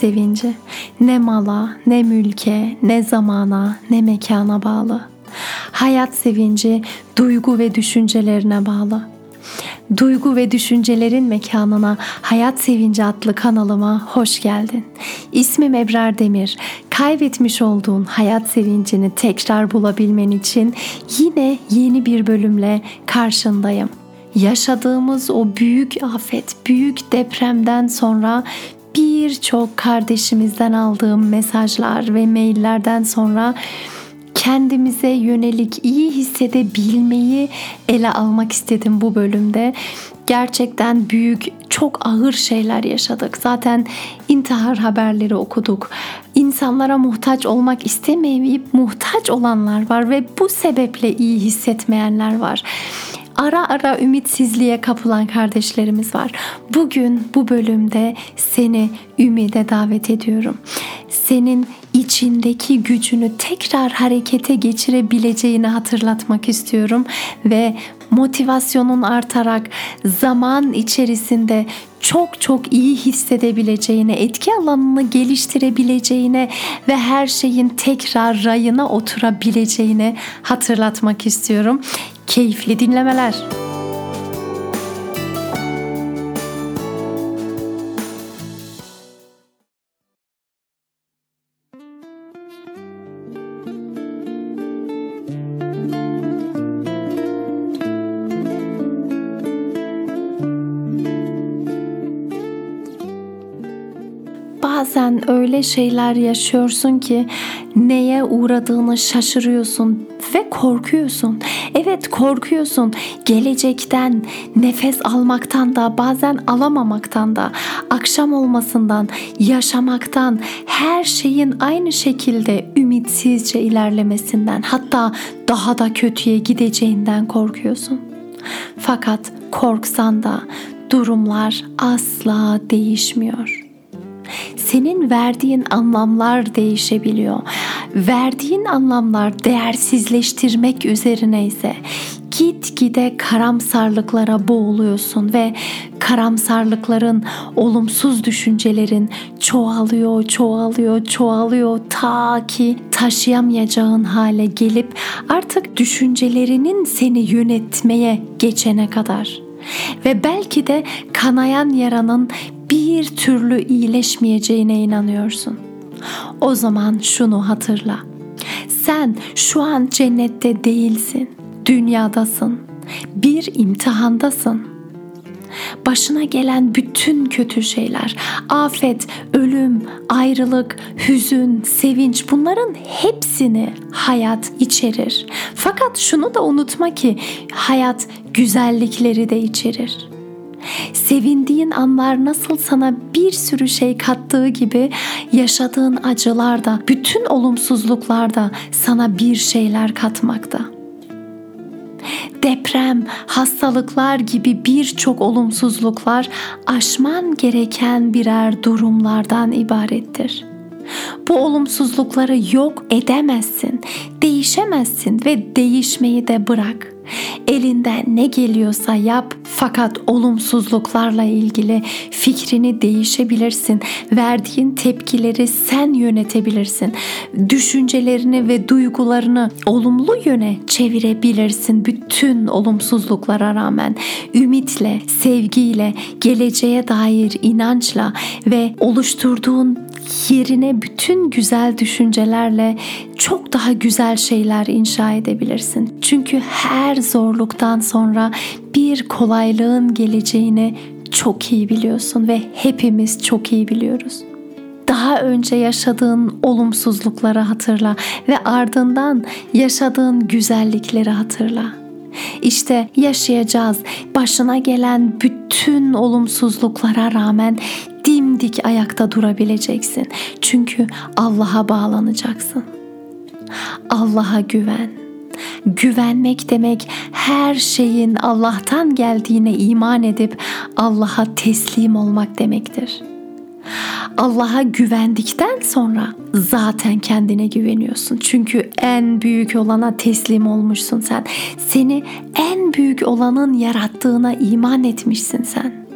Sevinci ne mala, ne mülke, ne zamana, ne mekana bağlı. Hayat sevinci duygu ve düşüncelerine bağlı. Duygu ve düşüncelerin mekanına Hayat Sevinci adlı kanalıma hoş geldin. İsmim Ebrar Demir. Kaybetmiş olduğun hayat sevincini tekrar bulabilmen için yine yeni bir bölümle karşındayım. Yaşadığımız o büyük afet, büyük depremden sonra birçok kardeşimizden aldığım mesajlar ve maillerden sonra kendimize yönelik iyi hissedebilmeyi ele almak istedim bu bölümde. Gerçekten büyük, çok ağır şeyler yaşadık. Zaten intihar haberleri okuduk. İnsanlara muhtaç olmak istemeyip muhtaç olanlar var ve bu sebeple iyi hissetmeyenler var ara ara ümitsizliğe kapılan kardeşlerimiz var. Bugün bu bölümde seni ümide davet ediyorum. Senin içindeki gücünü tekrar harekete geçirebileceğini hatırlatmak istiyorum ve motivasyonun artarak zaman içerisinde çok çok iyi hissedebileceğine, etki alanını geliştirebileceğine ve her şeyin tekrar rayına oturabileceğine hatırlatmak istiyorum. Keyifli dinlemeler. Bazen öyle şeyler yaşıyorsun ki neye uğradığını şaşırıyorsun ve korkuyorsun. Evet korkuyorsun. Gelecekten, nefes almaktan da, bazen alamamaktan da, akşam olmasından, yaşamaktan, her şeyin aynı şekilde ümitsizce ilerlemesinden, hatta daha da kötüye gideceğinden korkuyorsun. Fakat korksan da durumlar asla değişmiyor.'' Senin verdiğin anlamlar değişebiliyor. Verdiğin anlamlar değersizleştirmek üzerine ise gitgide karamsarlıklara boğuluyorsun ve karamsarlıkların, olumsuz düşüncelerin çoğalıyor, çoğalıyor, çoğalıyor ta ki taşıyamayacağın hale gelip artık düşüncelerinin seni yönetmeye geçene kadar ve belki de kanayan yaranın bir türlü iyileşmeyeceğine inanıyorsun. O zaman şunu hatırla. Sen şu an cennette değilsin. Dünyadasın. Bir imtihandasın. Başına gelen bütün kötü şeyler, afet, ölüm, ayrılık, hüzün, sevinç bunların hepsini hayat içerir. Fakat şunu da unutma ki hayat güzellikleri de içerir. Sevindiğin anlar nasıl sana bir sürü şey kattığı gibi yaşadığın acılar da, bütün olumsuzluklar da sana bir şeyler katmakta. Deprem, hastalıklar gibi birçok olumsuzluklar aşman gereken birer durumlardan ibarettir. Bu olumsuzlukları yok edemezsin, değişemezsin ve değişmeyi de bırak.'' Elinden ne geliyorsa yap fakat olumsuzluklarla ilgili fikrini değişebilirsin. Verdiğin tepkileri sen yönetebilirsin. Düşüncelerini ve duygularını olumlu yöne çevirebilirsin. Bütün olumsuzluklara rağmen ümitle, sevgiyle, geleceğe dair inançla ve oluşturduğun yerine bütün güzel düşüncelerle çok daha güzel şeyler inşa edebilirsin. Çünkü her zorluktan sonra bir kolaylığın geleceğini çok iyi biliyorsun ve hepimiz çok iyi biliyoruz daha önce yaşadığın olumsuzlukları hatırla ve ardından yaşadığın güzellikleri hatırla. İşte yaşayacağız. Başına gelen bütün olumsuzluklara rağmen dimdik ayakta durabileceksin. Çünkü Allah'a bağlanacaksın. Allah'a güven. Güvenmek demek her şeyin Allah'tan geldiğine iman edip Allah'a teslim olmak demektir. Allah'a güvendikten sonra zaten kendine güveniyorsun. Çünkü en büyük olana teslim olmuşsun sen. Seni en büyük olanın yarattığına iman etmişsin sen.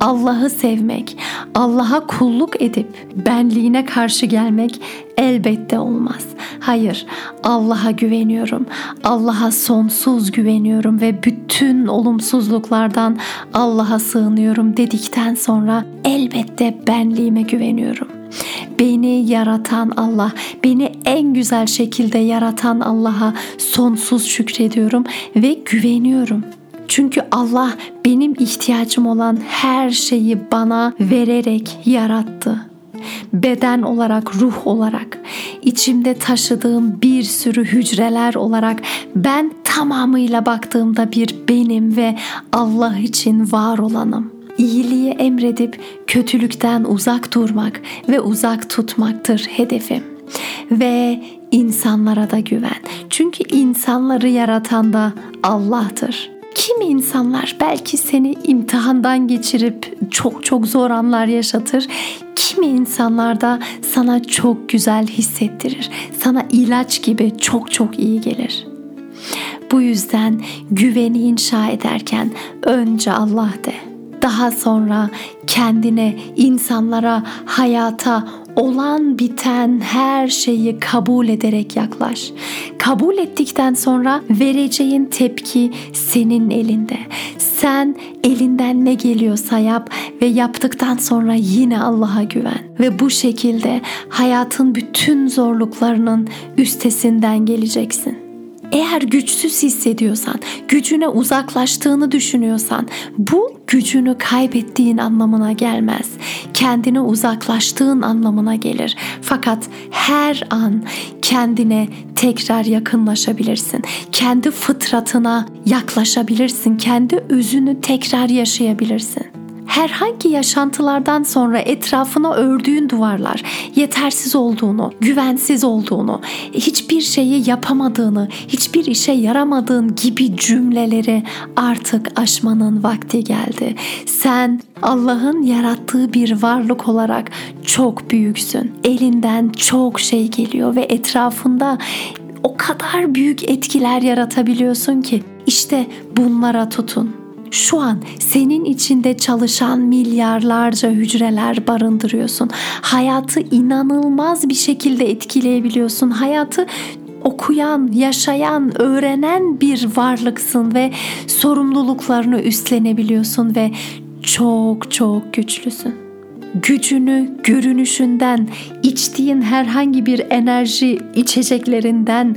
Allah'ı sevmek, Allah'a kulluk edip benliğine karşı gelmek elbette olmaz. Hayır, Allah'a güveniyorum. Allah'a sonsuz güveniyorum ve bütün olumsuzluklardan Allah'a sığınıyorum dedikten sonra elbette benliğime güveniyorum. Beni yaratan Allah, beni en güzel şekilde yaratan Allah'a sonsuz şükrediyorum ve güveniyorum. Çünkü Allah benim ihtiyacım olan her şeyi bana vererek yarattı. Beden olarak, ruh olarak, içimde taşıdığım bir sürü hücreler olarak ben tamamıyla baktığımda bir benim ve Allah için var olanım. İyiliği emredip kötülükten uzak durmak ve uzak tutmaktır hedefim. Ve insanlara da güven. Çünkü insanları yaratan da Allah'tır. Kimi insanlar belki seni imtihandan geçirip çok çok zor anlar yaşatır. Kimi insanlar da sana çok güzel hissettirir. Sana ilaç gibi çok çok iyi gelir. Bu yüzden güveni inşa ederken önce Allah de. Daha sonra kendine, insanlara, hayata, olan biten her şeyi kabul ederek yaklaş. Kabul ettikten sonra vereceğin tepki senin elinde. Sen elinden ne geliyorsa yap ve yaptıktan sonra yine Allah'a güven. Ve bu şekilde hayatın bütün zorluklarının üstesinden geleceksin. Eğer güçsüz hissediyorsan, gücüne uzaklaştığını düşünüyorsan bu gücünü kaybettiğin anlamına gelmez. Kendine uzaklaştığın anlamına gelir. Fakat her an kendine tekrar yakınlaşabilirsin. Kendi fıtratına yaklaşabilirsin. Kendi özünü tekrar yaşayabilirsin herhangi yaşantılardan sonra etrafına ördüğün duvarlar yetersiz olduğunu, güvensiz olduğunu, hiçbir şeyi yapamadığını, hiçbir işe yaramadığın gibi cümleleri artık aşmanın vakti geldi. Sen Allah'ın yarattığı bir varlık olarak çok büyüksün. Elinden çok şey geliyor ve etrafında o kadar büyük etkiler yaratabiliyorsun ki işte bunlara tutun şu an senin içinde çalışan milyarlarca hücreler barındırıyorsun. Hayatı inanılmaz bir şekilde etkileyebiliyorsun. Hayatı okuyan, yaşayan, öğrenen bir varlıksın ve sorumluluklarını üstlenebiliyorsun ve çok çok güçlüsün. Gücünü görünüşünden, içtiğin herhangi bir enerji içeceklerinden,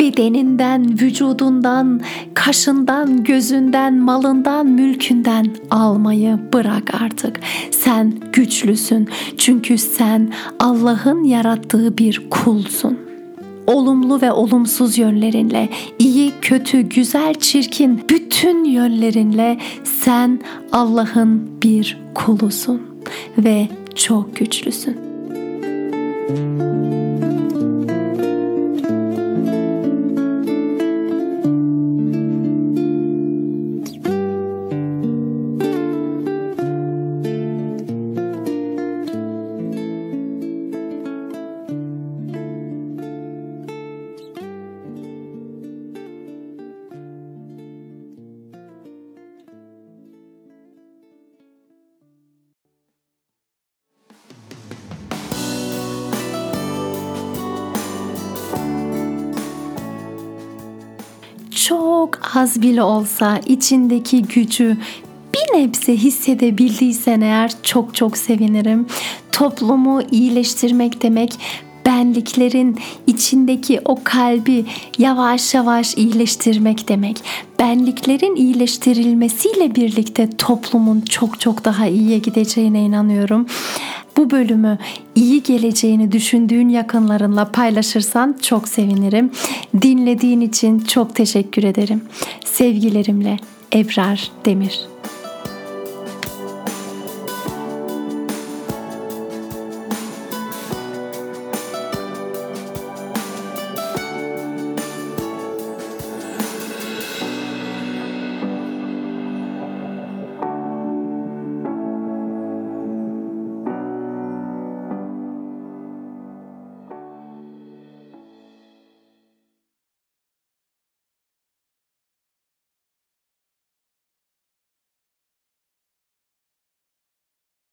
bedeninden, vücudundan, kaşından, gözünden, malından, mülkünden almayı bırak artık. Sen güçlüsün çünkü sen Allah'ın yarattığı bir kulsun olumlu ve olumsuz yönlerinle, iyi, kötü, güzel, çirkin bütün yönlerinle sen Allah'ın bir kulusun ve çok güçlüsün. Çok az bile olsa içindeki gücü bir nebze hissedebildiysen eğer çok çok sevinirim. Toplumu iyileştirmek demek benliklerin içindeki o kalbi yavaş yavaş iyileştirmek demek. Benliklerin iyileştirilmesiyle birlikte toplumun çok çok daha iyiye gideceğine inanıyorum bu bölümü iyi geleceğini düşündüğün yakınlarınla paylaşırsan çok sevinirim. Dinlediğin için çok teşekkür ederim. Sevgilerimle Ebrar Demir